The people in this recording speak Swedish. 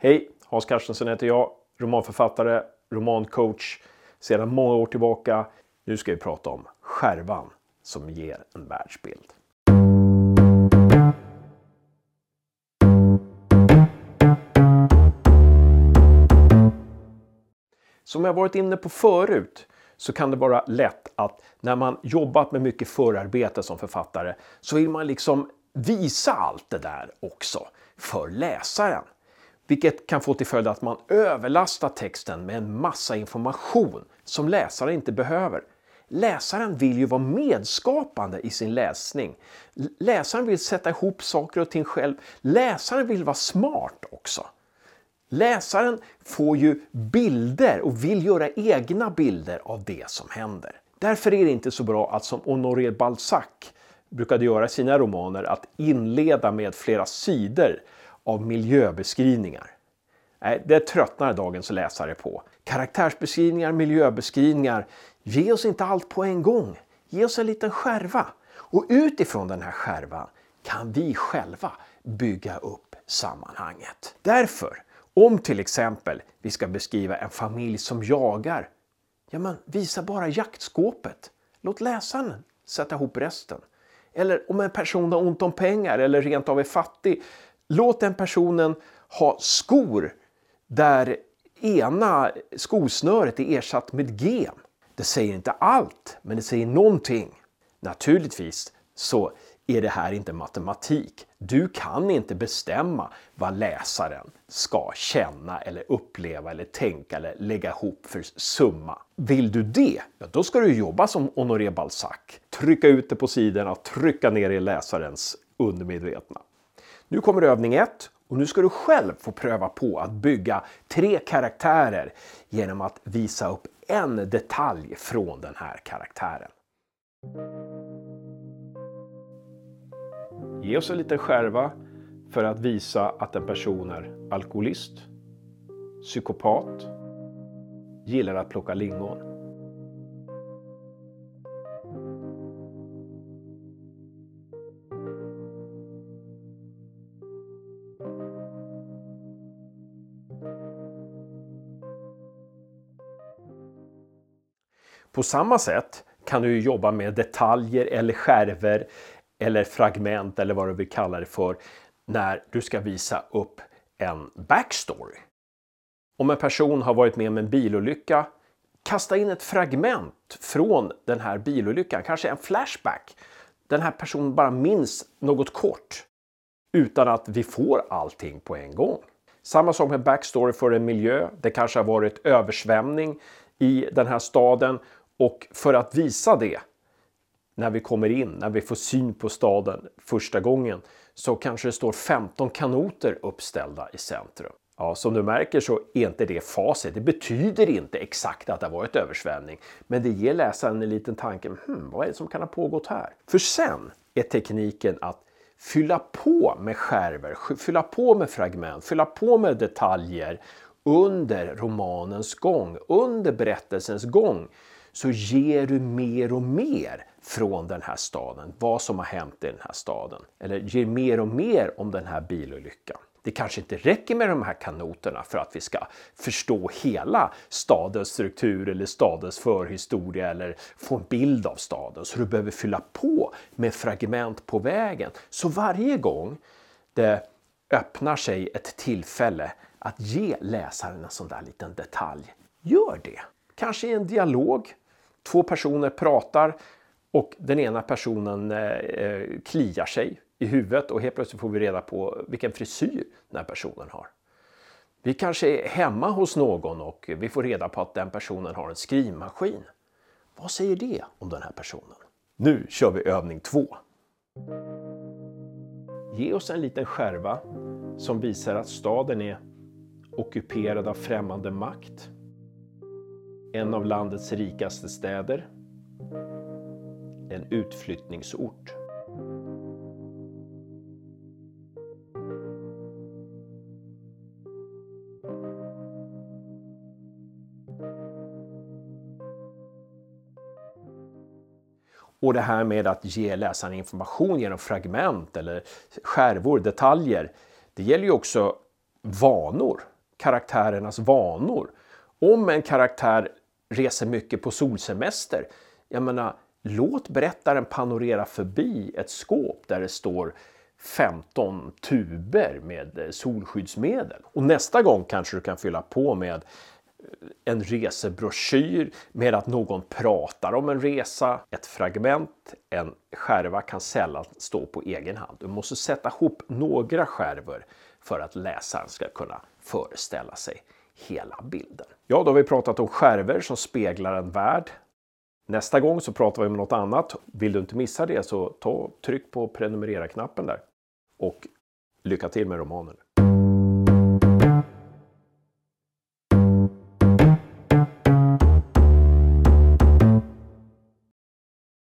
Hej! Hans Carstensen heter jag, romanförfattare, romancoach sedan många år tillbaka. Nu ska vi prata om skärvan som ger en världsbild. Som jag varit inne på förut så kan det vara lätt att när man jobbat med mycket förarbete som författare så vill man liksom visa allt det där också för läsaren. Vilket kan få till följd att man överlastar texten med en massa information som läsaren inte behöver. Läsaren vill ju vara medskapande i sin läsning. Läsaren vill sätta ihop saker och ting själv. Läsaren vill vara smart också. Läsaren får ju bilder och vill göra egna bilder av det som händer. Därför är det inte så bra att som Honoré Balzac brukade göra i sina romaner att inleda med flera sidor av miljöbeskrivningar. Nej, det tröttnar dagens läsare på. Karaktärsbeskrivningar, miljöbeskrivningar. Ge oss inte allt på en gång. Ge oss en liten skärva. Och utifrån den här skärvan kan vi själva bygga upp sammanhanget. Därför, om till exempel vi ska beskriva en familj som jagar, ja men visa bara jaktskåpet. Låt läsaren sätta ihop resten. Eller om en person har ont om pengar eller rent av är fattig, låt den personen ha skor där ena skosnöret är ersatt med gem. Det säger inte allt, men det säger någonting. Naturligtvis så är det här inte matematik. Du kan inte bestämma vad läsaren ska känna eller uppleva eller tänka eller lägga ihop för summa. Vill du det, ja, då ska du jobba som Honoré Balzac. Trycka ut det på sidorna, trycka ner i läsarens undermedvetna. Nu kommer övning 1 och nu ska du själv få pröva på att bygga tre karaktärer genom att visa upp en detalj från den här karaktären. Ge oss en liten skärva för att visa att en person är alkoholist, psykopat, gillar att plocka lingon. På samma sätt kan du jobba med detaljer eller skärvor eller fragment eller vad du vill kalla det för när du ska visa upp en backstory. Om en person har varit med om en bilolycka, kasta in ett fragment från den här bilolyckan, kanske en flashback. Den här personen bara minns något kort utan att vi får allting på en gång. Samma sak med backstory för en miljö. Det kanske har varit översvämning i den här staden och för att visa det när vi kommer in, när vi får syn på staden första gången, så kanske det står 15 kanoter uppställda i centrum. Ja, som du märker så är inte det facit. Det betyder inte exakt att det har varit översvämning, men det ger läsaren en liten tanke. Hmm, vad är det som kan ha pågått här? För sen är tekniken att fylla på med skärvor, fylla på med fragment, fylla på med detaljer under romanens gång, under berättelsens gång så ger du mer och mer från den här staden, vad som har hänt i den här staden. Eller ger mer och mer om den här bilolyckan. Det kanske inte räcker med de här kanoterna för att vi ska förstå hela stadens struktur eller stadens förhistoria eller få en bild av staden. Så du behöver fylla på med fragment på vägen. Så varje gång det öppnar sig ett tillfälle att ge läsaren en sån där liten detalj, gör det. Kanske i en dialog. Två personer pratar och den ena personen eh, eh, kliar sig i huvudet och helt plötsligt får vi reda på vilken frisyr den här personen har. Vi kanske är hemma hos någon och vi får reda på att den personen har en skrivmaskin. Vad säger det om den här personen? Nu kör vi övning två. Ge oss en liten skärva som visar att staden är ockuperad av främmande makt. En av landets rikaste städer en utflyttningsort. Och det här med att ge läsaren information genom fragment eller skärvor, detaljer. Det gäller ju också vanor, karaktärernas vanor. Om en karaktär reser mycket på solsemester, jag menar, låt berättaren panorera förbi ett skåp där det står 15 tuber med eh, solskyddsmedel. Och nästa gång kanske du kan fylla på med eh, en resebroschyr med att någon pratar om en resa. Ett fragment, en skärva kan sällan stå på egen hand. Du måste sätta ihop några skärvor för att läsaren ska kunna föreställa sig hela bilden. Ja, då har vi pratat om skärvor som speglar en värld. Nästa gång så pratar vi om något annat. Vill du inte missa det så ta, tryck på prenumerera-knappen där. Och lycka till med romanen.